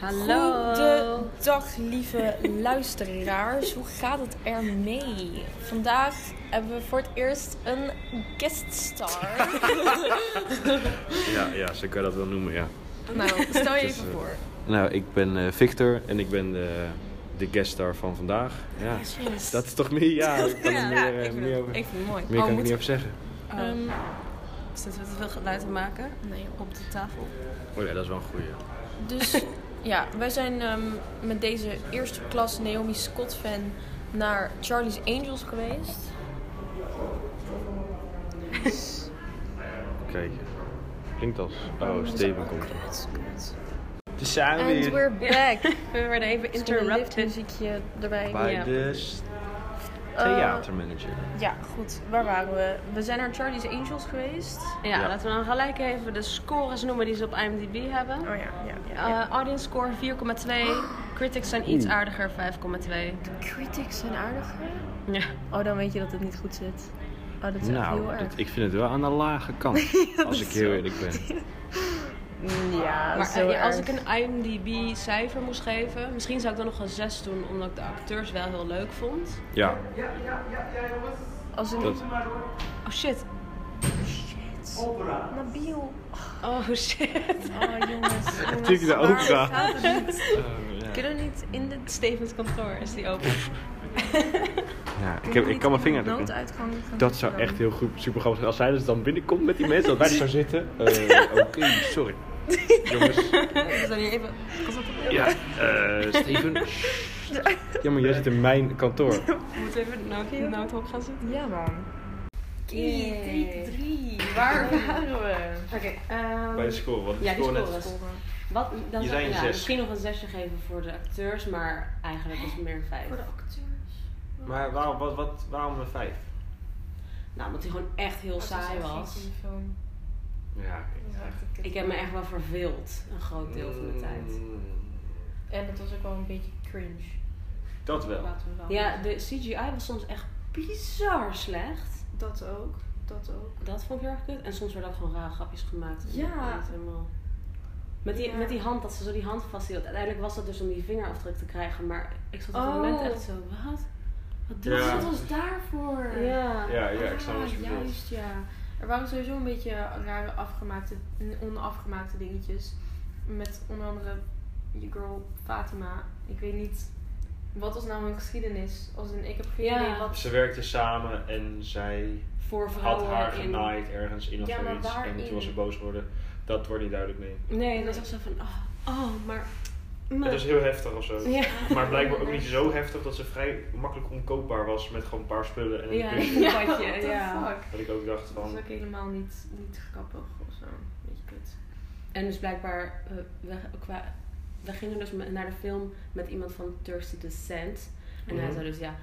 Hallo. Goedendag lieve luisteraars, hoe gaat het ermee? Vandaag hebben we voor het eerst een gueststar. Ja, ja, zo kan je dat wel noemen, ja. nou, stel je Dus, even eh, voor. Nou, ik ben eh, Victor en ik ben de, de gueststar van vandaag. Ja, dat is toch meer, ja, ik kan er meer, eh, ik, meer het, over, ik vind het mooi. meer Oh, kan ik moet- niet over zeggen. Ehm, Zitten we te veel geluid te maken nee, op de tafel? Oh ja, dat is wel een goeie. Dus ja, wij zijn ehm, met deze eerste klas Naomi Scott fan naar Charlie's Angels geweest. Kijk, klinkt als... Oh, Steven komt er. Kut, kut. Dus zijn And we're back. We werden even Interrupted. interrupted. muziekje erbij. bij ja. de theatermanager. Ja, goed. Waar waren we? We zijn naar Charlie's Angels geweest. Ja, Ja. laten we dan gelijk even de scores noemen die ze op IMDb hebben. Oh ja, ja, ja. ja. Eh, audience score 4,2. Critics zijn iets aardiger, 5,2. Critics zijn aardiger. Ja. Oh, dan weet je dat het niet goed zit. Oh, dat is echt Nou, heel erg. dat- ik vind het wel aan de lage kant, als ik heel eerlijk ben. Ja, Maar zo eh, als erg. ik een IMDb cijfer moest geven, misschien zou ik dan nog een 6 doen, omdat ik de acteurs wel heel leuk vond. Ja, Als een... dat, Oh shit. Shit. Nabil. Oh shit. Oh, jongens. jongens. Natuurlijk de opera. Oh, ja. Kunnen we niet in de... Stevens kantoor is die open. Ja, ik, heb, ik kan mijn vinger drukken. gaan Dat zou echt heel goed, super grappig zijn. Als zij dus dan binnenkomt met die mensen, dat wij er zo zitten. Eh, Oké, sorry. Jongens. We zijn hier even. Ja, eh Steven. Ja, maar jij zit in mijn kantoor. We moeten even in het noodhok gaan zitten. dan? Ja, man. Yay. 3. Waar waren we? Oké, ehm, Bij de score, wat Ja, die score net-. Wat, dan Je zou zei een ja, zes. misschien nog een zesje geven voor de acteurs, maar eigenlijk is het meer een vijf. Voor de acteurs. Maar waarom, wat, wat, waarom een vijf? Nou, omdat hij gewoon echt heel saai was. Ja, Ik heb me echt wel verveeld, een groot deel van de tijd. Mm, En het was ook wel een beetje cringe. Dat wel. We. Ja, de CGI was soms echt bizar slecht. Dat ook. Dat ook. Dat vond ik heel erg kut. En soms werden ook gewoon rare grapjes gemaakt. Dat Ja. ik helemaal... Met die, Ja. met die hand, dat ze zo die hand vasthield. Uiteindelijk was dat dus om die vingerafdruk te krijgen. Maar ik zat op dat Oh. moment echt zo, wat? Wat doe Ja. je? Dat was daarvoor. Ja. Ja, ja, ik snap Ah, wat je bedoelt. Juist, ja. Er waren sowieso een beetje rare afgemaakte, onafgemaakte dingetjes. Met onder andere je girl Fatima. Ik weet niet, wat was nou hun geschiedenis? Als in, ik heb geen Ja. idee wat... Ze werkten samen en zij Voor had haar in... genaaid ergens in of Ja, zoiets. En toen was ze boos geworden. Dat wordt niet duidelijk, nee. Nee, dat was echt zo van, oh, oh maar... maar- Het is heel heftig of zo. Ja. Maar blijkbaar ook niet zo heftig dat ze vrij makkelijk omkoopbaar was met gewoon een paar spullen en een Ja, Ja, ja. fuck? Dat ik ook dacht Dat van... is ook helemaal niet, niet grappig of zo. Beetje kut. En dus blijkbaar, eh, we, qua, we gingen dus naar de film met iemand van Turks Descent. En hij Mhm. zei dus, ja,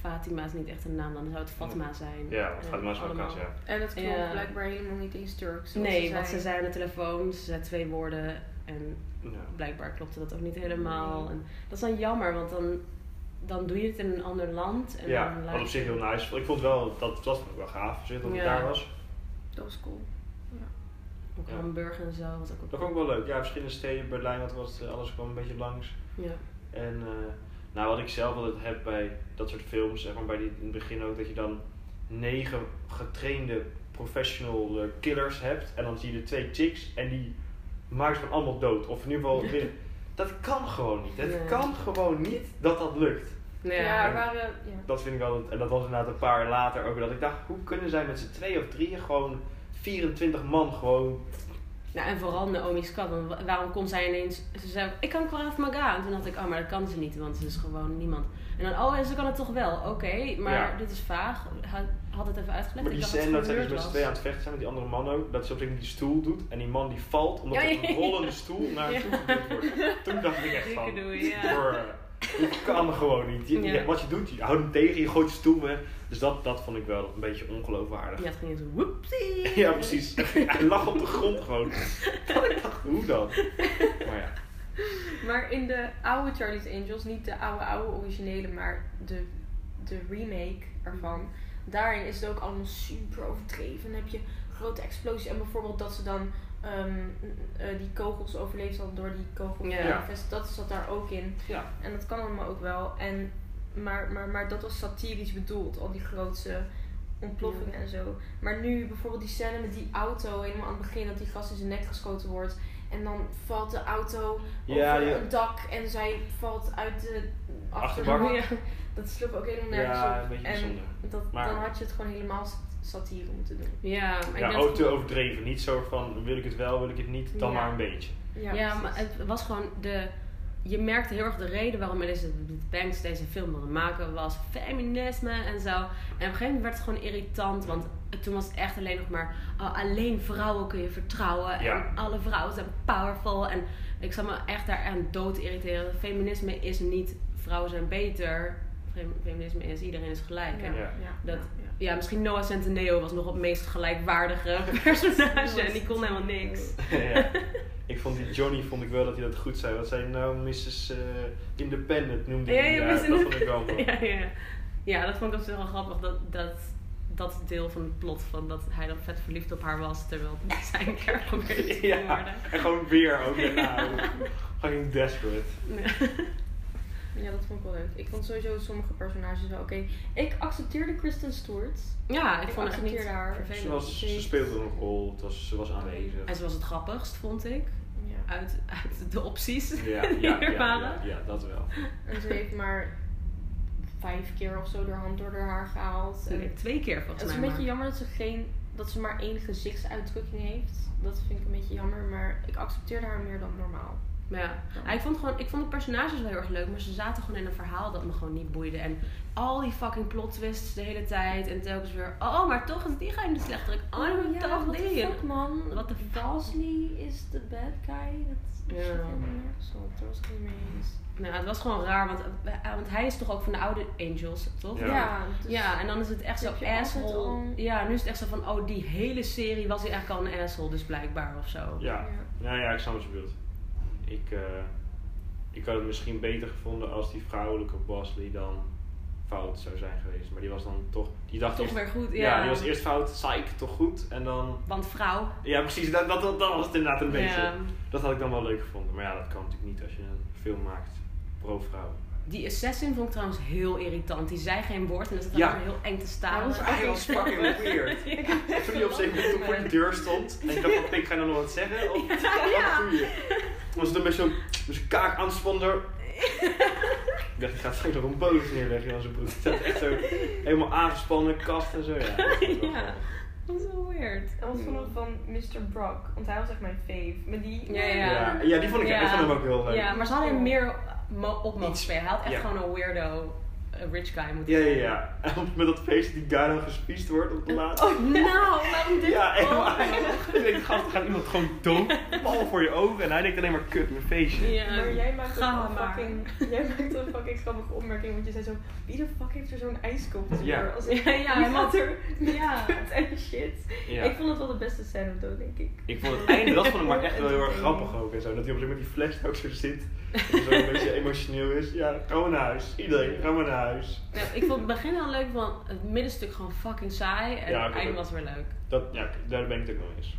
Fatima is niet echt een naam, dan zou het Fatma zijn. Ja, gaat maar zo allemaal- ja. En het klopt Ja. blijkbaar helemaal niet eens Turks. Nee, ze want ze zei. zei aan de telefoon, ze zei twee woorden en Ja. blijkbaar klopte dat ook niet helemaal. Nee. En dat is dan jammer, want dan, dan doe je het in een ander land. En Ja, dan wat op zich heel nice. Ik vond wel, dat, dat vond ik wel gaaf, zeg, dat het Ja. daar was. Dat was cool. Ook Ja. Hamburg en zo, was ook Dat vond ik wel leuk. Ja, verschillende steden, Berlijn, wat was het, alles kwam een beetje langs. Ja. En eh, nou, wat ik zelf altijd heb bij dat soort films, zeg maar bij die, in het begin ook, dat je dan negen getrainde professional eh, killers hebt. En dan zie je de twee chicks en die maken ze gewoon allemaal dood. Of in ieder geval, winnen. dat kan gewoon niet. Het Nee. kan gewoon niet dat dat lukt. Ja. Ja, er waren... Ja. Dat vind ik wel, en dat was inderdaad een paar jaar later ook, dat ik dacht, hoe kunnen zij met z'n twee of drieën gewoon 24 man gewoon... Nou, en vooral Naomi Scott, want wa- waarom kon zij ineens... Ze zei, ik kan Krav Maga. En toen dacht ik, oh, maar dat kan ze niet, want ze is gewoon niemand. En dan, oh, en ze kan het toch wel. Oké, maar Ja. dit is vaag. Had, het even uitgelegd. Maar die scène dat zij dus met z'n tweeën aan het vechten zijn met die andere man ook, dat ze op een die stoel doet en die man die valt omdat Ja, er ja, een rollende stoel naar Ja. hem toe geduwd wordt. Toen dacht ik echt van, doei, dat kan gewoon niet. Je- Ja. wat je doet, je houdt hem tegen, je gooit je stoel weg. Dus dat, dat vond ik wel een beetje ongeloofwaardig. Ja, het ging zo, whoopsie. Ja, precies. Hij lag op de grond gewoon. Dat ik dacht, hoe dan? Maar ja. Maar in de oude Charlie's Angels, niet de oude oude originele, maar de, de remake ervan. Daarin is het ook allemaal super overdreven. Dan heb je grote explosies en bijvoorbeeld dat ze dan ehm, eh, die kogels overleefd had door die kogel. Ja. Ja. Dat zat daar ook in. Ja. En dat kan allemaal ook wel. En, maar, maar, maar dat was satirisch bedoeld, al die grootse ontploffingen en zo. Maar nu bijvoorbeeld die scène met die auto, helemaal aan het begin, dat die gast in zijn nek geschoten wordt. En dan valt de auto Ja, over een dak en zij valt uit de Achterbak. achterbak. Dat sloeg ook helemaal nergens Ja, op. een beetje en bijzonder. dat, Maar- dan had je het gewoon helemaal sat- satire moeten doen. Ja, maar Ja, ook te overdreven. Niet zo van, wil ik het wel, wil ik het niet, dan Ja. maar een beetje. Ja, maar het was gewoon de. Je merkte heel erg de reden waarom deze Banks deze film wilde maken was feminisme en zo. En op een gegeven moment werd het gewoon irritant, want toen was het echt alleen nog maar oh, alleen vrouwen kun je vertrouwen Ja. en alle vrouwen zijn powerful. En ik zat me echt daar aan dood te irriteren. Feminisme is niet vrouwen zijn beter. Fem- Feminisme is iedereen is gelijk. ja, En ja, Ja. ja, Dat- ja. ja, misschien Noah Centineo was nog het meest gelijkwaardige personage en die kon helemaal niks. ja. Ik vond die Johnny vond ik wel dat hij dat goed zei. Wat zei nou, Mrs. eh, Independent noemde Ja, hij. ja, dat vond ik wel mooi. Ja, ja. ja, dat vond ik ook wel grappig. Dat, dat, dat deel van het plot van dat hij dan vet verliefd op haar was terwijl zijn kerk probeerde te Ja, worden. en gewoon weer ook daarna. Gewoon desperate. Ja, dat vond ik wel leuk. Ik vond sowieso sommige personages wel oké. Ik accepteerde Kristen Stewart. Ja, ik Ik vond het niet accepteerde haar. vervelend. Ze, was, ze speelde een rol, het was, ze was aanwezig. En ze was het grappigst, vond ik. Ja. Uit, uit de opties Ja, die ja, er ja, waren. ja, ja, dat wel. En ze heeft maar vijf keer of zo haar hand door haar haar gehaald. En Nee, twee keer het volgens is mij. een beetje jammer dat ze, geen, dat ze maar één gezichtsuitdrukking heeft. Dat vind ik een beetje jammer, maar ik accepteerde haar meer dan normaal. Maar ja, Ja, ik, vond gewoon, ik vond de personages wel heel erg leuk, maar ze zaten gewoon in een verhaal dat me gewoon niet boeide. En al die fucking plot twists de hele tijd. En telkens weer, oh, maar toch is die guy de slechterik. Oh, maar toch what die. fuck man. The fuck? Bosley is de bad guy. Dat is Ja. helemaal nergens op. Daar was ik niet mee eens. Nou, het was gewoon raar, want, eh, want hij is toch ook van de oude Angels, toch? Ja. Ja, dus Ja, en dan is het echt zo asshole. al- Ja, nu is het echt zo van, oh, die hele serie was hij eigenlijk al een asshole, dus blijkbaar of zo. Ja, nou ja, ik snap wat je bedoelt. Ik, eh, ik had het misschien beter gevonden als die vrouwelijke Bosley dan fout zou zijn geweest. Maar die was dan toch, die dacht Toch eerst, weer goed, ja. ja. die was eerst fout, psych, toch goed. En dan, Want vrouw. ja precies, dat, dat, dat, dat was het inderdaad een beetje. Ja. Dat had ik dan wel leuk gevonden. Maar ja, dat kan natuurlijk niet als je een film maakt pro-vrouw. Die assassin vond ik trouwens heel irritant. Die zei geen woord en dan zat hij Ja. heel eng te staan. Hij was Hij was fucking weird. Toen hij op zijn moment op voor de deur stond. En ik dacht van, ik ga je nou nog wat zeggen? Of je? Was het een beetje zo, met zijn kaak aanspannen. Ik dacht, ik ga straks nog een boos neerleggen aan zijn broek. Het staat echt zo helemaal aangespannen, kast en zo. Ja, dat Ja. Dat is wel weird. En wat vond ik van Mr. Brock? Want hij was echt mijn fave. Met die... Ja, ja. Ja, ja, die vond ik, Ja. ik vond hem ook heel leuk. Ja, maar ze hadden hem meer mo- op mogen spelen. Hij had echt Ja. gewoon een weirdo, een rich guy moeten Ja, ja, ja. En met dat feest die guy dan gespiest wordt op de laatste. Oh, nou, waarom dit? Ja, helemaal. Ik denk, gast, gaat iemand gewoon dood, bal voor je ogen en hij denkt alleen maar kut, mijn feestje. Ja, Maar jij ook een fucking, jij maakte een fucking grappige opmerking, want je zei zo, wie de fuck heeft er zo'n ijskop? Ja. Als Ja, ja, had- er Ja. kut en shit. Ja. Ik vond het wel de beste scène of dood, denk ik. Ik vond het einde, dat vond ik maar echt wel heel erg grappig ook en zo. Dat hij op een gegeven moment die fles ook zo zit. En zo een beetje emotioneel is. Ja, ga maar naar huis. Iedereen, ga maar naar huis. Ja, ik vond het begin heel leuk, want het middenstuk gewoon fucking saai. En Ja, het einde was weer leuk. Dat, ja, daar ben ik het ook nog eens.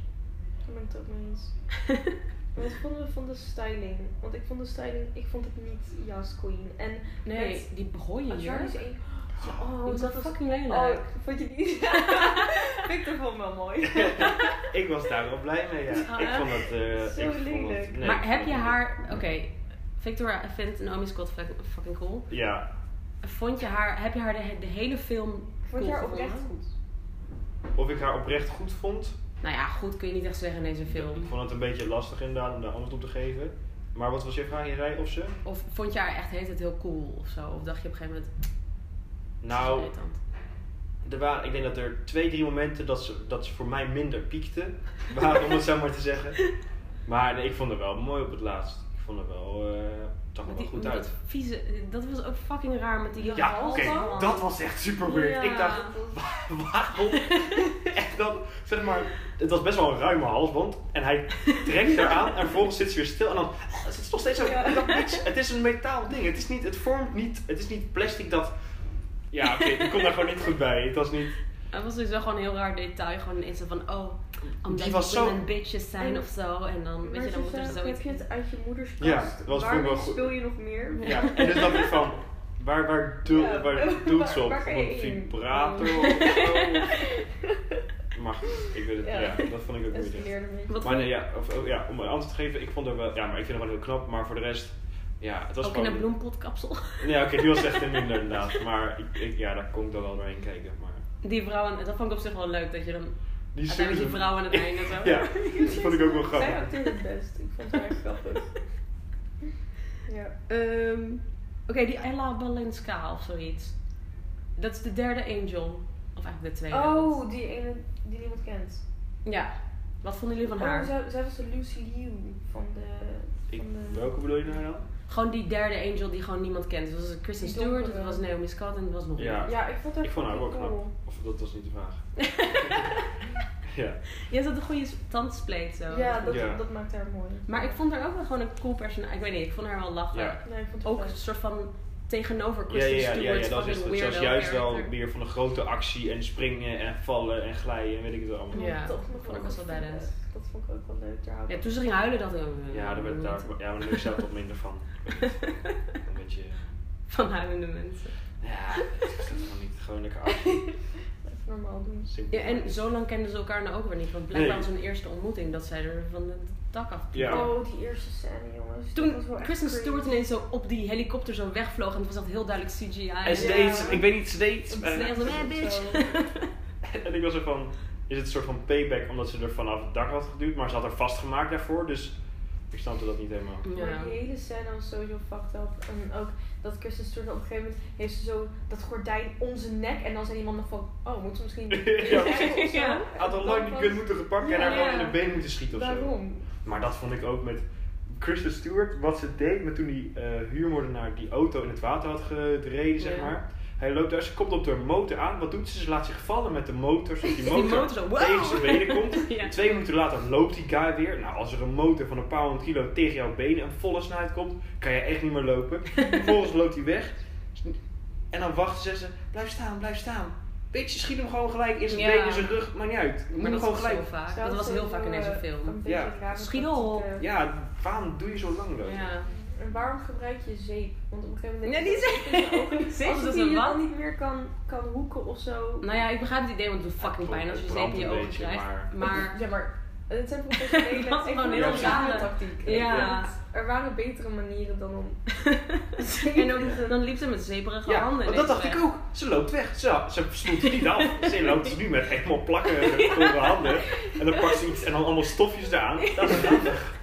Daar ben ik het ook mee eens. Wat vonden we van de styling? Want ik vond de styling, ik vond het niet Jas Queen. En Nee, met- die begon. Ja, Oh, oh, dat dat was fucking lelijk. Oh, vond je die? Victor vond wel mooi. ik was daar wel blij mee, ja. Ah, ik vond het... eh, Zo ik vond lelijk. het nee, maar heb je haar... Oké, Victoria vindt Naomi Scott fucking cool. Ja, Vond je haar... Heb je haar de, de hele film Vond je haar cool oprecht gevonden? goed? of ik haar oprecht goed vond. Nou ja, goed kun je niet echt zeggen in deze Ik film. vond het een beetje lastig inderdaad om daar antwoord op te geven. Maar wat was je vraag? Je zei of ze? Of vond je haar echt heet het heel cool of zo? Of dacht je op een gegeven moment... Nou, er waren, ik denk dat er twee, drie momenten dat ze, dat ze voor mij minder piekte. Waren, om het zo maar te zeggen. Maar nee, ik vond het wel mooi op het laatst. Ik vond het wel, eh zag er wel goed uit. Dat vieze... Dat was ook fucking raar met die Ja, oké, dat was echt super weird. Ja. Ik dacht, waarom? echt dan, zeg maar, het was best wel een ruime halsband. En hij trekt eraan en vervolgens zit ze weer stil. En dan, het is nog steeds zo, Ja. niks. Het is een metaal ding. Het is niet, het vormt niet, het is niet plastic dat, ja oké, ik kom daar gewoon niet goed bij. Het was niet, Het was dus wel gewoon een heel raar detail. Gewoon ineens zo van, oh, omdat Die was zo- bitches zijn En- of zo. En dan, weet je, dan moet er zoiets... heb je het uit je moeders kast. Ja, dat was Waarmee wel goed. speel je nog meer? Ja, en dus dacht ik van, waar, waar, doel, Ja, waar waar- doet ze op? waar Op een in? vibrator Oh. of zo? Maar ik weet het, Ja. ja. dat vond ik ook Dat. Wat Maar nee, ja, of, oh, ja, om een antwoord te geven, ik vond het wel, ja, maar ik vind het gewoon heel knap, maar voor de rest, ja, het was Ook in gewoon... een bloempotkapsel. Ja, oké, die was echt een minder inderdaad, maar ik, ik, ja, daar kon ik dan wel doorheen kijken, maar... Die vrouw, en dat vond ik op zich wel leuk, dat je dan Die die vrouw aan het einde zo. Ja, dat vond ik ook wel Zij grappig. acteerde het best. Ik vond het erg grappig. Ja. Ehm, Oké, die Ella Balenska of zoiets. Dat is de derde angel. Of eigenlijk de tweede. Oh, die ene die niemand kent. Ja. Wat vonden jullie van Oh, haar? zij, zij was de Lucy Liu van de... Ik, Van de... welke bedoel je nou dan? Gewoon die derde angel die gewoon niemand kent. Dat was Kristen Stewart, dat was Naomi Scott en dat was nog Ja. Ja, ik vond haar Ik vond haar ook wel fucking knap. cool. Of dat was niet de vraag. ja. Je had een goede tandspleet zo. Ja, dat, Ja. dat maakt haar mooi. Maar ik vond haar ook wel gewoon een cool personage. Ik weet niet, ik vond haar wel lachen. Ja. Nee, ik vond het Ook een soort van tegenover Ja, Kristen ja, ja, ja, ja, dat is het. Juist wel weer van een grote actie en springen en vallen en glijden en weet ik het allemaal. Ja. Dat vond ik best wel badass. Dat vond ik ook wel leuk. Ja, ook toen ze ging huilen dacht ik... oh, Ja, daar werd daar, ja, maar ik zelf toch minder van. Een beetje, Van huilende mensen. ja, het is gewoon niet gewoon lekker actie. Even normaal doen. Ja, en zo lang kenden ze elkaar nou ook weer niet. Want blijkbaar Nee. was hun eerste ontmoeting dat zij er van het dak af Ja. Oh, die eerste scène, jongens. Dat Toen Kristen. Stewart ineens zo op die helikopter zo wegvloog en het was echt heel duidelijk CGI. En ze Ja. deed, ik weet niet, ze deed. Ze deed eh, bitch. En ik was er van, is het een soort van payback omdat ze er vanaf het dak had geduwd, maar ze had er vastgemaakt daarvoor, dus ik snapte dat niet helemaal. Ja. Maar die hele scène was sowieso fucked up. En ook dat Kristen Stewart op een gegeven moment heeft ze zo dat gordijn om zijn nek. En dan zei die man nog van, oh, moet ze misschien... Ja, zo? Ja. Had al lang die gun moeten gepakt Ja, en haar gewoon in de been moeten schieten of zo. Waarom? Maar dat vond ik ook met Kristen Stewart, wat ze deed met toen die eh huurmoordenaar die auto in het water had gereden, zeg maar. Hij loopt daar, ze komt op de motor aan. Wat doet ze? Ze laat zich vallen met de motor, zodat die Die motor, motor zo, wow. tegen zijn benen komt. Ja. Twee minuten later loopt die guy weer. Nou, als er een motor van een paar honderd kilo tegen jouw benen en volle snelheid komt, kan je echt niet meer lopen. Vervolgens loopt hij weg. En dan wachten ze, blijf staan, blijf staan. Bitch, schiet hem gewoon gelijk in zijn Ja. benen, in zijn rug, maakt niet uit. Je moet Maar dat gewoon was gelijk. zo vaak. Ze Dat was heel vaak in deze eh, film. Ja. Schiet op. eh. Ja, waarom doe je zo lang dan? Ja. En waarom gebruik je zeep? Want op een gegeven moment... Ja, denk die je dat zeep in je ogen- Zeep, Als dat is je wat? dan niet meer kan, kan hoeken of zo. Nou ja, ik begrijp het idee, want het doet fucking Ja, pijn als je zeep in je ogen beetje, krijgt. maar- Ja, maar het zijn professionele... Was ik gewoon een rare tactiek. Ja. Er waren betere manieren dan om... en dan, dan liep ze met zeperige Ja, handen. want dat dacht ik ook. Ze loopt weg. Ze, ze niet af. Ze loopt dus nu met helemaal plakken haar handen. En dan pakt ze iets en dan allemaal stofjes eraan. Dat is handig.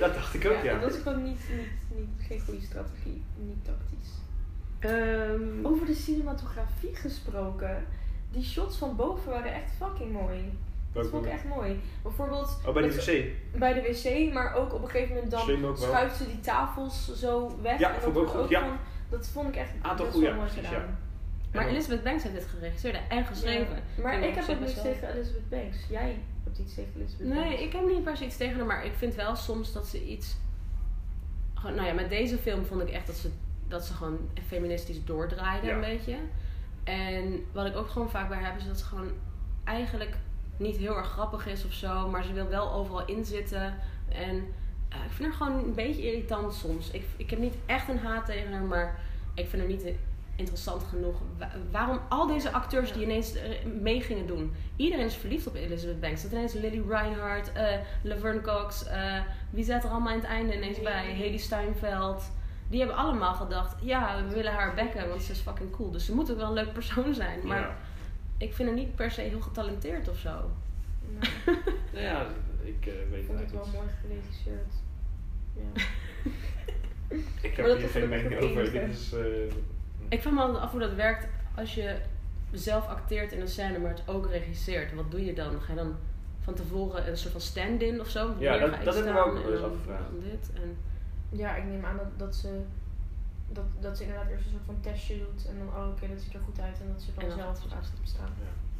Dat dacht ik ook, ja. Dat is gewoon niet, niet, niet, geen goede strategie. Niet tactisch. Ehm, Over de cinematografie gesproken. Die shots van boven waren echt fucking mooi. Dat vond ik echt mooi. Bijvoorbeeld Oh, bij de wc. bij de wc, maar ook op een gegeven moment dan schuift ze die tafels zo weg. Ja, en vond dat ik ook wordt goed, ja. van- dat vond ik echt Aantal best goede, wel mooi precies, gedaan. ja. maar Elizabeth Banks heeft dit geregisseerd en geschreven. Ja. Maar ik heb best wel- tegen Elizabeth Banks. Jij hebt iets tegen Elizabeth Banks. Nee, ik heb niet per se iets tegen haar, maar ik vind wel soms dat ze iets. Gewoon, nou ja, met deze film vond ik echt dat ze, dat ze gewoon feministisch doordraaide Ja. een beetje. En wat ik ook gewoon vaak bij haar heb, is dat ze gewoon eigenlijk niet heel erg grappig is of zo, maar ze wil wel overal inzitten. En eh, ik vind haar gewoon een beetje irritant soms. Ik, ik heb niet echt een haat tegen haar, maar ik vind haar niet interessant genoeg. Wa- waarom al deze acteurs die ineens eh, mee gingen doen? Iedereen is verliefd op Elizabeth Banks. Dat ineens Lily Reinhardt, eh, Laverne Cox, eh, wie zat er allemaal aan het einde ineens bij? Haley Steinfeld. Die hebben allemaal gedacht, ja, we willen haar bekken, want ze is fucking cool. Dus ze moet ook wel een leuk persoon zijn. Maar Ja. ik vind haar niet per se heel getalenteerd of zo. Nee, Nou ja, ik eh, weet ik het vond het wel eigenlijk mooi geregisseerd. Ja. niet. Ik heb hier is geen mening over. Dit is, eh, Ik vraag me altijd af hoe dat werkt als je zelf acteert in een scène, maar het ook regisseert. Wat doe je dan? Ga je dan van tevoren een soort van stand-in of zo? Ja, dat- dat hebben we ook wel en eens afgevraagd. dit en... ja, ik neem aan dat, dat ze... Dat, dat ze inderdaad eerst een soort van testje doet en dan, oh oké, dat ziet er goed uit en dat ze dan, zelf gaat ze gaat staan.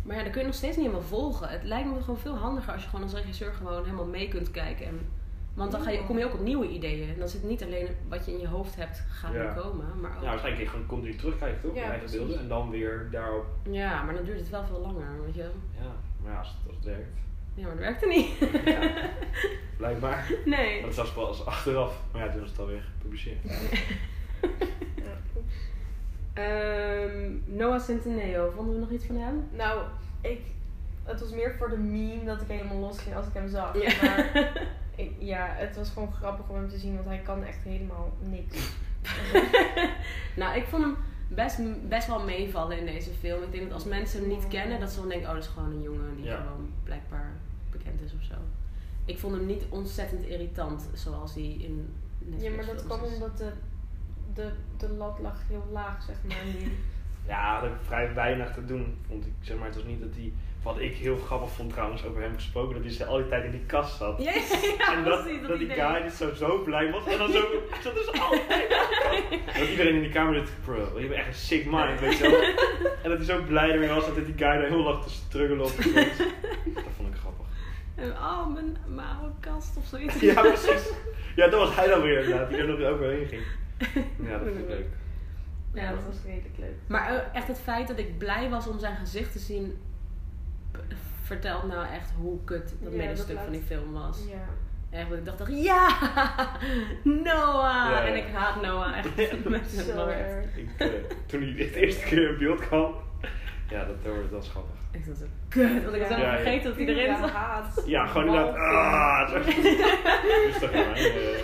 Maar ja, dan kun je nog steeds niet helemaal volgen. Het lijkt me gewoon veel handiger als je gewoon als regisseur gewoon helemaal mee kunt kijken. En Want dan ga je, kom je ook op nieuwe ideeën. En dan zit niet alleen wat je in je hoofd hebt gaan Ja. komen, maar ook... Ja, waarschijnlijk kun je gewoon continu terugkijken toch? Ja, je eigen precies. beelden. En dan weer daarop. Ja, maar dan duurt het wel veel langer, weet je wel. Ja, maar ja, als het, als het werkt. Ja, maar dat werkte niet. Ja. Blijkbaar. nee. Dat zelfs pas achteraf. Maar ja, toen was het alweer gepubliceerd. Ja. Ehm, Noah Centineo, vonden we nog iets van hem? Nou, ik, het was meer voor de meme dat ik helemaal los ging als ik hem zag. Ja. Maar ja, het was gewoon grappig om hem te zien, want hij kan echt helemaal niks. nou, ik vond hem best, best wel meevallen in deze film. Ik denk dat als mensen hem niet kennen, dat ze dan denken, oh, dat is gewoon een jongen die Ja. gewoon blijkbaar bekend is of zo. Ik vond hem niet ontzettend irritant zoals hij in Ja, Netflix maar dat kwam omdat de, de, de lat lag heel laag, zeg maar. Ja, ik vrij weinig te doen, vond ik. Zeg maar, het was niet dat hij... Wat ik heel grappig vond trouwens over hem gesproken, dat hij al die tijd in die kast zat. Ja, ja, en dat, precies, dat, die idee. guy dus zo, zo blij was. En dan zo, hij zat dus altijd dat iedereen in die kamer zit, bro, je bent echt een sick mind, weet je wel. En dat hij zo blij ermee was dat die guy daar heel lang te struggelen op. Dat vond ik grappig. En, oh, mijn, mijn oude kast of zoiets. Ja, precies. Ja, dat was hij dan weer inderdaad, die er nog overheen ging. Ja, dat vond ik leuk. Ja, dat was redelijk leuk. Maar eh, echt het feit dat ik blij was om zijn gezicht te zien, vertelt nou echt hoe kut dat Ja, middenstuk dat van die film was. Ja. Echt, ik dacht, ja, Noah! Ja, ja. En ik haat Noah echt met zijn hart. eh, toen hij de eerste keer in beeld kwam, ja, dat, dat was grappig. Ik dacht zo, kut, want ik was helemaal Ja, ja. vergeten dat hij erin Ja, zat. haat. Ja, gewoon inderdaad. Ah. Rustig aan. eh.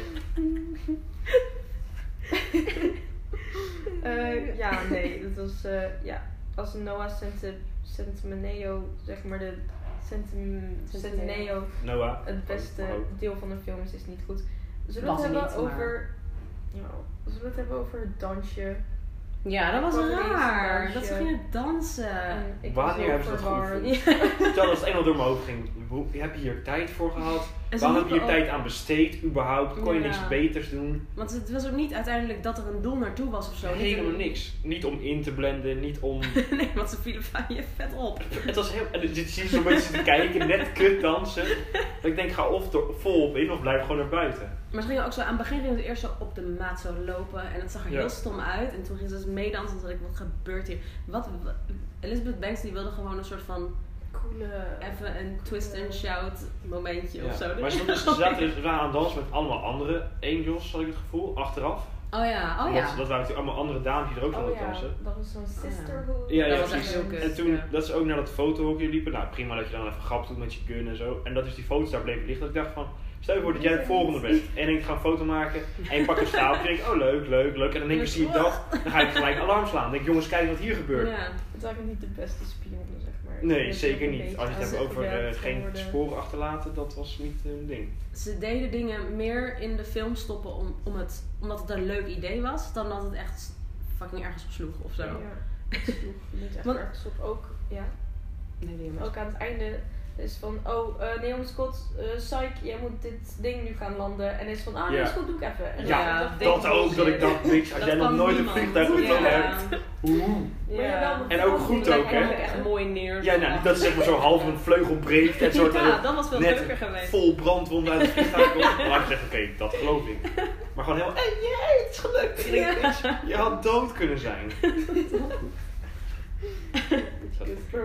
Eh, ja, nee, dat was, eh, ja, als Noah Centi- Centineo, zeg maar de Centim- Centineo, Noah. het beste Oh, oh. deel van de film is, is niet goed. Zullen we het hebben niet, maar- over, ja, zullen we het hebben over het dansje? Ja, dat was raar. Dat ze gingen dansen. En ik Wanneer hebben ze dat goed? Terwijl als het eenmaal door mijn hoofd ging, heb je hier tijd voor gehad? Waarom heb je hier ook- tijd aan besteed überhaupt? Kon je Ja. niks beters doen? Want het was ook niet uiteindelijk dat er een doel naartoe was of zo. Helemaal niks. Niet om in te blenden, niet om... nee, want ze vielen van je vet op. Het was heel... En je zo'n beetje te kijken, net kut dansen. Dat ik denk, ga of er vol op in of blijf gewoon naar buiten. Maar ze gingen ook zo, aan het begin gingen ze eerst zo op de maat zo lopen. En het zag er Ja. heel stom uit. En toen gingen ze dus meedansen. En toen dacht ik, wat gebeurt hier? Wat, wat- Elizabeth Banks die wilde gewoon een soort van Coole. even een twist and shout momentje of zo. Maar ze, ze zaten dus ze waren aan het dansen met allemaal andere angels, had ik het gevoel, achteraf. Oh ja, oh Want ja. Dat waren natuurlijk allemaal andere dames die er ook Oh aan het ja, dansen. dat was zo'n ja. sisterhood. Ja, ja, Dat was precies. heel. En toen ja. dat ze ook naar dat fotohokje liepen, nou prima dat je dan even grap doet met je gun en zo. En dat is die foto's daar bleven liggen. Dat ik dacht van, stel je voor dat jij het volgende bent. En ik ga een foto maken en je pakt een stapeltje en denk oh leuk, leuk, leuk. En dan denk ik, zie je dat, dan ga ik gelijk alarm slaan. Dan denk ik, jongens kijk wat hier gebeurt. Ja. Het waren niet de beste spionnen, zeg maar. Nee, zeker niet. Als je het hebt over eh, geen worden. sporen achterlaten, dat was niet een ding. Ze deden dingen meer in de film stoppen om, om het, omdat het een leuk idee was. Dan dat het echt fucking ergens op sloeg of zo. Ja. Ja, het sloeg niet echt Want- ergens op. Ook, ja, Nee, ook aan het einde is van, oh, eh Naomi Scott, eh psych, jij moet dit ding nu gaan landen. En is van, ah is goed, doe ik even. En Ja, Dat ik, ook, dat ik dacht, bitch, als Dat jij nog nooit een vliegtuig hebt. Oeh. Maar ja, wel En ook goed ook, hè? echt mooi neer. Ja, nou, niet dat ze zeg maar zo half een vleugel breekt en soort Ja, dat was veel net leuker geweest. vol brandwond uit het vliegtuig komt. Had je gezegd, oké, dat geloof ik. Maar gewoon heel, hey, jee, het is gelukt. Ik Je had dood kunnen zijn.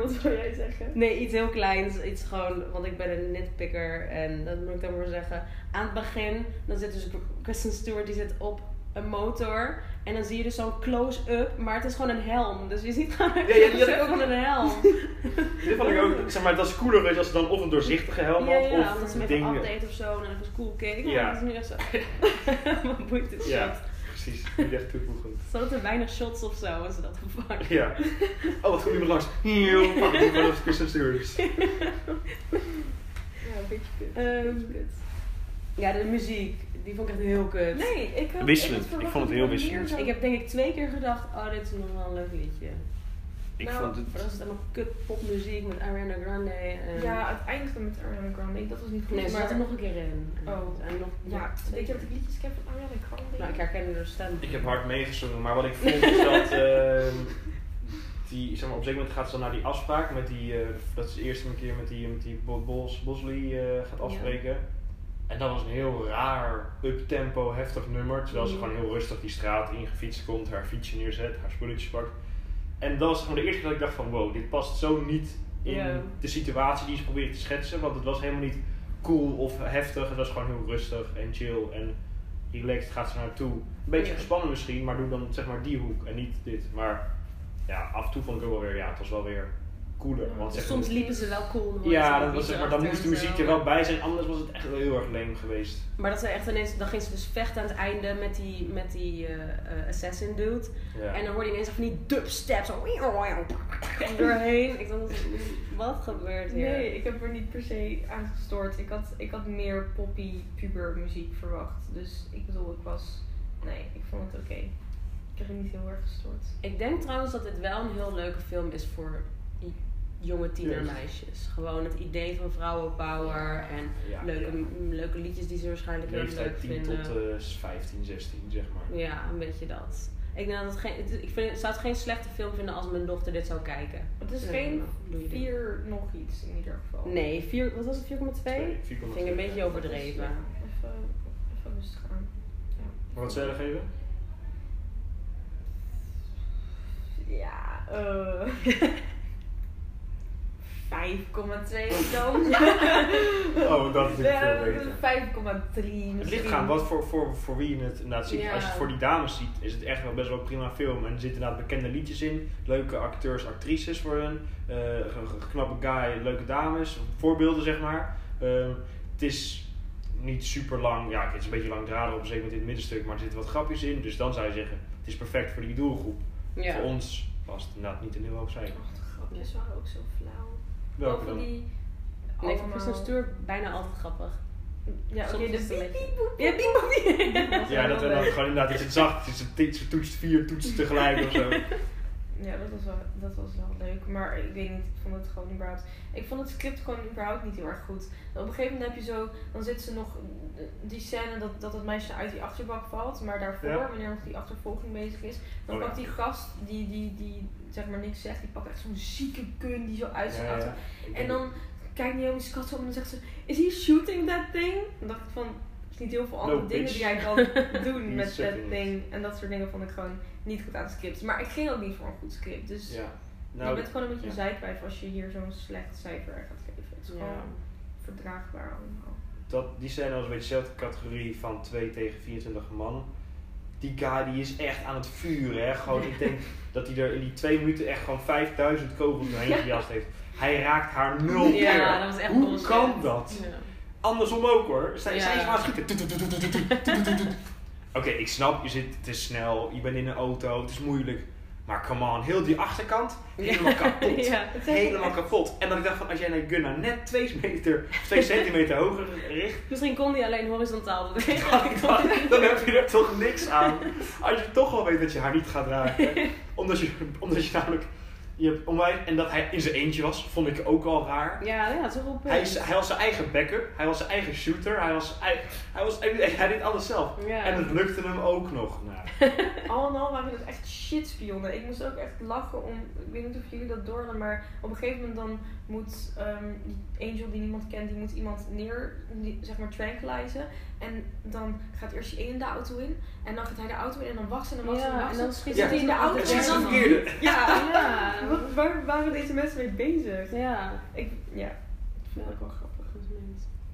Wat wil jij zeggen? Nee, iets heel kleins. Iets gewoon, want ik ben een nitpicker. En dat moet ik dan maar zeggen. Aan het begin, dan zit dus Kristen Stewart, die zit op een motor. En dan zie je dus zo'n close-up, maar het is gewoon een helm. Dus je ziet gewoon Ja, ja, ik ook van een helm. Dit vond ik ook, zeg maar, dat is cooler weet je, als ze dan of een doorzichtige helm ja, had, ja, of omdat ze hem even dingen. update of zo. En dan even cool keek. Ja. Ja. Dat is nu echt zo. Wat boeit dit Ja. shit? Precies, niet echt toevoegend. Ze hadden te weinig shots of zo, als ze dat gepakt. Ja. Oh, wat goed iemand langs. Heel, pak ik wel Kristen Stewart. Ja, een beetje kut. Ehm, Beetje kut. Ja, de muziek, die vond ik echt heel kut. Nee, ik had Wisselend. Ik vond het heel wisselend. Ik heb denk ik twee keer gedacht, oh dit is nog wel een leuk liedje. Ik Nou, vond het... dat is allemaal kut popmuziek met Ariana Grande. En... Ja, het eindigde met Ariana Grande. Dat was niet goed. Nee, ze maar zat er nog een keer in. Oh. En nog, Ja, weet je wat ik liedjes ken van Ariana Grande? Nou, ik herkende haar stem. Ik heb hard meegezongen, maar wat ik vond is dat... ehm, die, zeg maar, op een zeker moment gaat ze dan naar die afspraak met die... eh, dat is de eerste keer met die, met die Bo- Bos, Bosley eh, gaat afspreken. En dat was een heel raar, up-tempo, heftig nummer. Terwijl ze gewoon heel rustig die straat ingefietst komt, haar fietsje neerzet, haar spulletjes pakt. En dat was gewoon de eerste keer dat ik dacht van wow, dit past zo niet in de situatie die ze probeert te schetsen. Want het was helemaal niet cool of heftig. Het was gewoon heel rustig en chill en relaxed gaat ze naartoe. Een beetje Ja. gespannen misschien, maar doe dan zeg maar die hoek en niet dit. Maar ja, af en toe vond ik ook wel weer, ja, het was wel weer cooler. Want zeg, Soms liepen ze wel cool. ja, zo'n dat was, liedje zeg maar, dan moest de muziek er wel bij zijn, anders was het echt wel heel erg leem geweest. Maar dat ze echt ineens, dan ging ze dus vechten aan het einde met die, met die eh, eh, assassin dude. Ja. En dan hoorde je ineens van die dubstep zo doorheen. Ik dacht, wat gebeurt hier? Nee, ik heb er niet per se aan gestoord. Ik had, ik had meer poppy puber muziek verwacht. Dus ik bedoel, ik was... Nee, ik vond het oké. Ik heb er niet heel erg gestoord. Ik denk trouwens dat dit wel een heel leuke film is voor jonge tienermeisjes. Gewoon het idee van vrouwenpower en Ja, leuke, ja. leuke liedjes die ze waarschijnlijk heel leuk Leeftijd 10 vinden. tot eh 15, 16, zeg maar. Ja, een beetje dat. Ik, denk dat het geen, ik vind, zou het geen slechte film vinden als mijn dochter dit zou kijken. Het is geen nou, doe je dit. vier nog iets in ieder geval. Nee, vier, wat was het? 4,2? Twee, Vind 4,2. ik een beetje overdreven. ja, even, even rustig aan. Ja. Wat zou je er geven? Ja, eh 5,2 dan. Oh, dat is Ja, veel beter. 5,3 Het ligt gaan wat voor, voor, voor wie je het inderdaad ziet. Ja. Als je het voor die dames ziet, is het echt wel best wel een prima film. En er zitten inderdaad bekende liedjes in. Leuke acteurs, actrices voor hun. eh, een g- knappe guy, leuke dames. Voorbeelden zeg maar. Ehm, het is niet super lang. Ja, het is een beetje langdradig op een zeker moment in het middenstuk. Maar er zitten wat grapjes in. Dus dan zou je zeggen, het is perfect voor die doelgroep. Ja. Voor ons was het inderdaad niet een heel hoog cijfer. Och, de grapjes waren ook zo flauw. Welke die... Nee, van bijna altijd grappig. Ja, oké, een piep, Ja, piep, Ja, wel dat we dan gewoon inderdaad, is het zacht, is het, het toetst vier toetsen tegelijk of zo. Ja, dat was, wel, dat was wel leuk. Maar ik weet niet, ik vond het gewoon überhaupt... Ik vond het script gewoon überhaupt niet heel erg goed. Op een gegeven moment heb je zo... Dan zit ze nog... Die scène dat, dat het meisje uit die achterbak valt. Maar daarvoor, Ja. wanneer nog die achtervolging bezig is... Dan Oh, ja. pakt die gast die, die, die zeg maar niks zegt. Die pakt echt zo'n zieke kun die zo uit zijn Ja, auto. ja. Ik En dan kijkt Naomi Scott zo om en dan zegt ze... Is he shooting that thing? Dan dacht ik van... Er is niet heel veel andere No, dingen bitch. die jij kan doen met that shooting. thing. En dat soort dingen vond ik gewoon niet goed aan het script. Maar ik ging ook niet voor een goed script. Dus Ja. je Nou, bent gewoon een beetje ja. een zijkwijf als je hier zo'n slecht cijfer gaat geven. Het is Ja. gewoon verdraagbaar allemaal. dat, die scène was een beetje dezelfde categorie van 2 tegen 24 man. Die guy die is echt aan het vuren. Hè? Gewoon, ik denk dat hij er in die twee minuten echt gewoon 5000 kogels doorheen gejast heeft. Hij raakt haar nul keer. Ja, dat was echt Hoe bullshit. kan dat? Ja. Andersom ook hoor. Zij, is maar schieten. Oké, ik snap, je zit te snel, je bent in een auto, het is moeilijk. Maar come on, heel die achterkant, helemaal kapot. Ja. Helemaal kapot. En dan ik dacht van, als jij een gun nou net 2 meter, 2 centimeter hoger richt, Misschien kon die alleen horizontaal bewegen. dan, dan heb je er toch niks aan. Als je toch wel weet dat je haar niet gaat raken. Omdat je, omdat je namelijk, je hebt onwijs, en dat hij in zijn eentje was, vond ik ook al raar. Ja, ja, zo op. Hij, is, hij was zijn eigen backup, hij was zijn eigen shooter, hij, was, hij, hij, was, hij, hij deed alles zelf. Ja. En het lukte hem ook nog. Nou, Al in al waren het echt. Ik moest ook echt lachen om, ik weet niet of jullie dat door hadden, maar op een gegeven moment dan moet ehm, die Angel die niemand kent, die moet iemand neer, die, zeg maar tranquilizen. En dan gaat eerst die ene de auto in en dan gaat hij de auto in en dan wacht ze en dan wacht ze en dan en ze. dan schiet Ja. hij in de auto. het is het en dan- verkeerde. Ja, Ja. Wat, waar waren deze mensen mee bezig? Ja. Ik, ja, ik vind het ook wel grappig.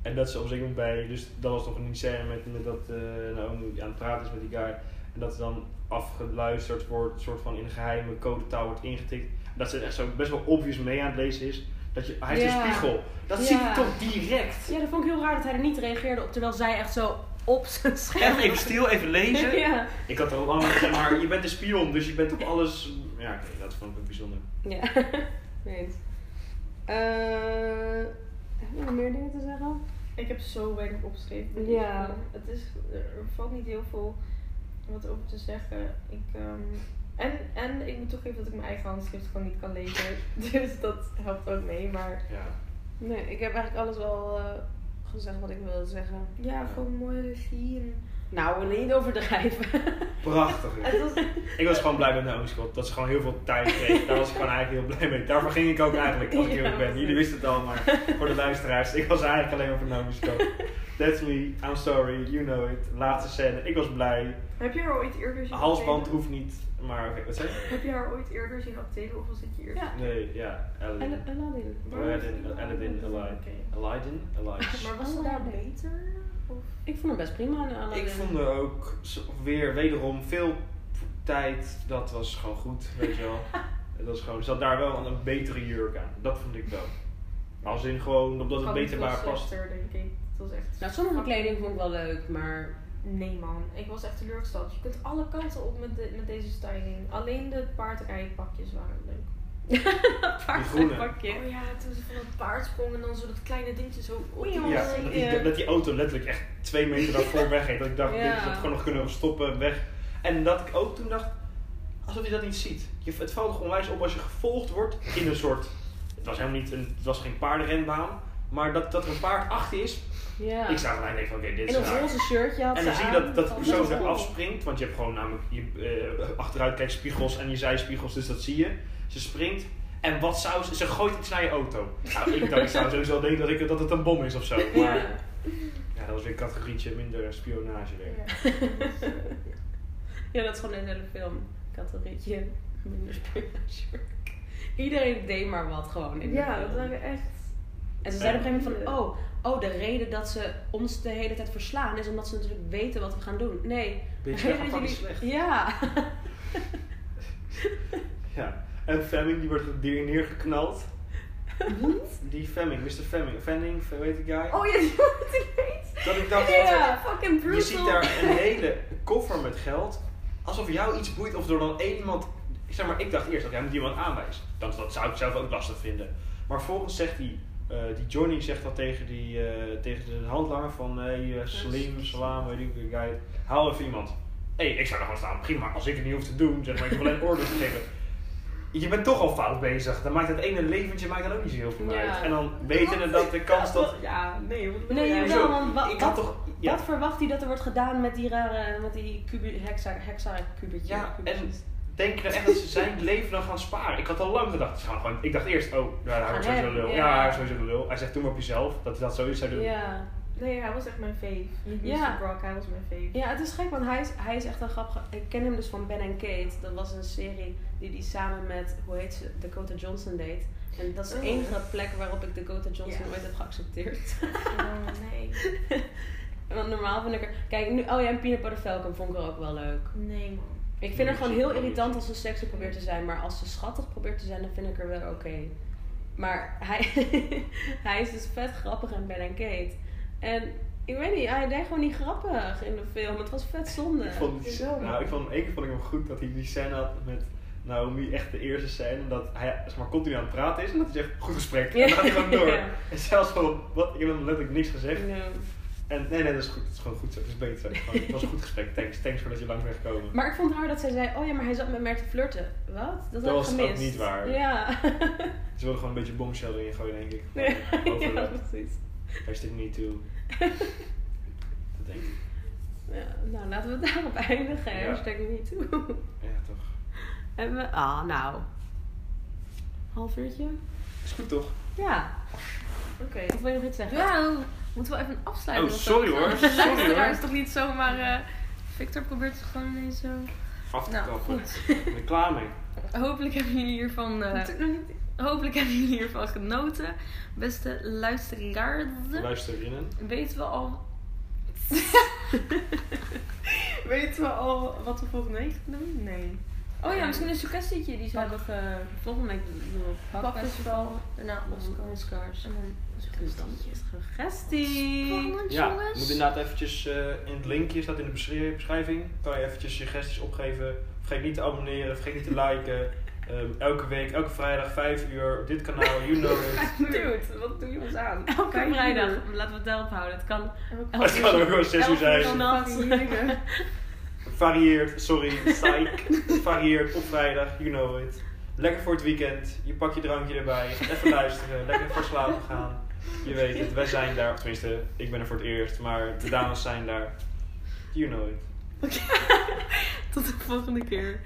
En dat ze op moment bij, dus dat was nog een scène met, met dat eh Naomi aan het praten is met die guy. En dat er dan afgeluisterd wordt, soort van in een geheime codetaal wordt ingetikt. Dat ze echt zo best wel obvious mee aan het lezen is. Dat je, hij is Ja. de spiegel. Dat Ja. zie je toch direct. Ja, dat vond ik heel raar dat hij er niet reageerde op, terwijl zij echt zo op zijn scherm. Echt even stil, even lezen. Ja. Ik had er al lang zeg maar, je bent een spion, dus je bent op alles. Ja, dat vond ik ook bijzonder. Ja. Weet. Eh heb je nog meer dingen te zeggen? Ik heb zo weinig opgeschreven. Ja. Het is, er valt niet heel veel wat over te zeggen. Ik, ehm, en, en ik moet toegeven dat ik mijn eigen handschrift gewoon niet kan lezen. Dus dat helpt ook mee. Maar Ja. Nee, ik heb eigenlijk alles wel eh, gezegd wat ik wilde zeggen. ja, gewoon mooie regie. En Nou, niet overdrijven. Prachtig. het was, Ik was gewoon blij met Naomi Scott. Dat ze gewoon heel veel tijd kreeg. Daar was ik gewoon eigenlijk heel blij mee. Daarvoor ging ik ook eigenlijk, als ik Ja, eerlijk ben. Jullie wisten het al, maar voor de luisteraars. Ik was eigenlijk alleen maar voor Naomi Scott. That's me, I'm sorry, you know it. Laatste scène, ik was blij. Heb je haar ooit eerder zien Halsband hoeft niet, maar oké, wat zei je? Heb je haar ooit eerder zien acteren of was dit je eerste? Ja. Nee, ja, Aladdin. Al- Aladdin. Aladdin, Aladdin. Aladdin? Aladdin. Maar was ze daar beter? Of? Ik vond hem best prima. Ik vond er ook weer wederom veel tijd. Dat was gewoon goed, weet je wel. Het was gewoon, zat daar wel een betere jurk aan. Dat vond ik wel. Als in gewoon, omdat het beter veel past. denk ik. Het was echt... Nou, sommige kleding vond ik wel leuk, maar... Nee man, ik was echt teleurgesteld. Je kunt alle kanten op met, de, met deze styling. Alleen de paardrijpakjes waren leuk. Paard groene. pakje. Oh ja, toen ze van het paard sprong en dan zo dat kleine dingetje zo op die Oei, Ja, Oh, dat die, dat die auto letterlijk echt twee meter daarvoor weggeeft. Dat ik dacht, Ja. dit had gewoon nog kunnen stoppen, weg. En dat ik ook toen dacht, alsof je dat niet ziet. Je, het valt toch onwijs op als je gevolgd wordt in een soort... Het was helemaal niet een, het was geen paardenrenbaan. Maar dat, dat er een paard achter is. Ja. Ik zag denk van, oké, dit In is een raar. roze shirtje had En dan zie je dat, dat de persoon Ja. er afspringt, want je hebt gewoon namelijk je eh, achteruitkijkspiegels en je zijspiegels, dus dat zie je. Ze springt en wat zou ze, ze gooit iets naar je auto. Nou, ik, dacht, ik zou sowieso denken dat, ik, dat het een bom is of zo. Maar Ja. ja, dat was weer een categorietje minder spionage weer. Ja. ja, dat is gewoon een hele film. Categorietje minder spionage. Iedereen deed maar wat gewoon in de Ja, film. dat waren echt... En ze zeiden op een gegeven moment van, oh, oh, de reden dat ze ons de hele tijd verslaan is omdat ze natuurlijk weten wat we gaan doen. Nee. Beetje slecht. Ja. Ja. En Fleming, die wordt neer, neergeknald. Die Fleming, Mr. Fanning, hoe heet die guy? Oh ja, die wordt ineens... Dat ik dacht, Ja. fucking brutal. Je ziet daar een hele koffer met geld. Alsof jou iets boeit of er dan één iemand. Zeg maar, ik dacht eerst dat jij moet iemand aanwijzen. Dat, dat zou ik zelf ook lastig vinden. Maar vervolgens zegt die, eh, die Johnny zegt dat tegen, die, eh, tegen de handlanger van hey, eh, Slim, Salam, weet ik guy. Haal even iemand. Hé, hey, ik zou er gewoon staan. Prima, als ik het niet hoef te doen, zeg maar, ik heb alleen orders geven. Je bent toch al fout bezig. Dan maakt het ene leventje maakt dan ook niet zo heel veel Ja. uit. En dan weten dat de kans dat. Ja, nee, wat Nee, jij? jawel, want wa- ik wat- toch. Ja, Wat verwacht hij dat er wordt gedaan met die rare, met die kubi, hexa, hexa kubetje? Ja, en denk je echt dat ze zijn leven dan gaan sparen? Ik had al lang gedacht, ze gaan gewoon, ik dacht eerst, oh, ja, hij Gaan wordt sowieso hem, lul. ja. Ja, sowieso lul. Hij zegt, doe maar op jezelf, dat hij dat sowieso zou doen. Ja. Nee, hij was echt mijn fave. Niet Ja. Mr. Brock, hij was mijn fave. ja, het is gek, want hij is, hij is echt een grappige... Ik ken hem dus van Ben en Kate. Dat was een serie die hij samen met, hoe heet ze, Dakota Johnson deed. En dat is de Oh. enige plek waarop ik Dakota Johnson Ja. ooit heb geaccepteerd. Oh, nee. Want normaal vind ik er... Kijk, nu, oh ja, en Peanut Butter Falcon vond ik er ook wel leuk. Nee, man. Ik vind haar gewoon heel irritant als ze sexy probeert te zijn, maar als ze schattig probeert te zijn, dan vind ik haar wel oké. Maar hij, hij is dus vet grappig in Ben en Kate. En ik weet niet, hij deed gewoon niet grappig in de film. Het was vet zonde. Ik vond, die, nou, ik vond, één keer vond ik hem goed dat hij die scène had met Naomi, echt de eerste scène, dat hij zeg maar, continu aan het praten is en dat hij zegt, goed gesprek, en dan gaat hij gewoon door. Ja. En zelfs gewoon, wat, ik heb hem letterlijk niks gezegd. Ja. En nee, nee, dat is goed, het is gewoon goed zo, het is beter. Gewoon, Het was een goed gesprek, thanks, thanks voor dat je lang bent gekomen. Maar ik vond haar dat zij zei, oh ja, maar hij zat met mij te flirten. Wat? Dat, heb was ik ook gemist. niet waar. Ja. Ze wilden gewoon een beetje bombshell erin gooien, denk ik. ja, Gewoon ja, precies. Hashtag me too. dat denk ik. Ja, nou, laten we het daarop eindigen. Ja. Hashtag me too. Ja, toch. Hebben we... Ah, nou. Half uurtje? Is goed toch? Ja. Oké. Of wil je nog iets zeggen? Ja, moeten we even afsluiten? Oh, sorry hoor. Sorry hoor. is toch niet zomaar... eh, Victor probeert het gewoon ineens zo... Af te Nou, kappen. goed. Ik ben er klaar mee. Hopelijk hebben jullie hiervan... eh, niet. Hopelijk hebben jullie hiervan genoten. Beste luisteraars. Luister innen. Weten we al... Weten we al wat we volgende week gaan doen? Nee. Oh ja, misschien een suggestietje. Die zou nog... eh Volgende week doen we Pakfestival. Daarna Oscars. Oscars. En dan Dus het suggestie. Spannend, Ja, jongens. moet inderdaad eventjes eh, in het linkje, staat in de beschri- beschrijving, kan je eventjes suggesties opgeven. Vergeet niet te abonneren, vergeet niet te liken. Ehm, elke week, elke vrijdag 5 uur op dit kanaal, you know it. Dude, wat doe je ons aan? Elke Vijf vrijdag. uur. Laten we het daarop houden. Het kan Elke Het kan ook wel 6 uur elke zijn. Varieert, sorry, psych. Varieert op vrijdag, you know it. Lekker voor het weekend, je pak je drankje erbij, even luisteren, lekker voor slapen gaan. Je weet het, wij zijn daar, of tenminste, ik ben er voor het eerst, maar de dames zijn daar. You know it. Tot de volgende keer.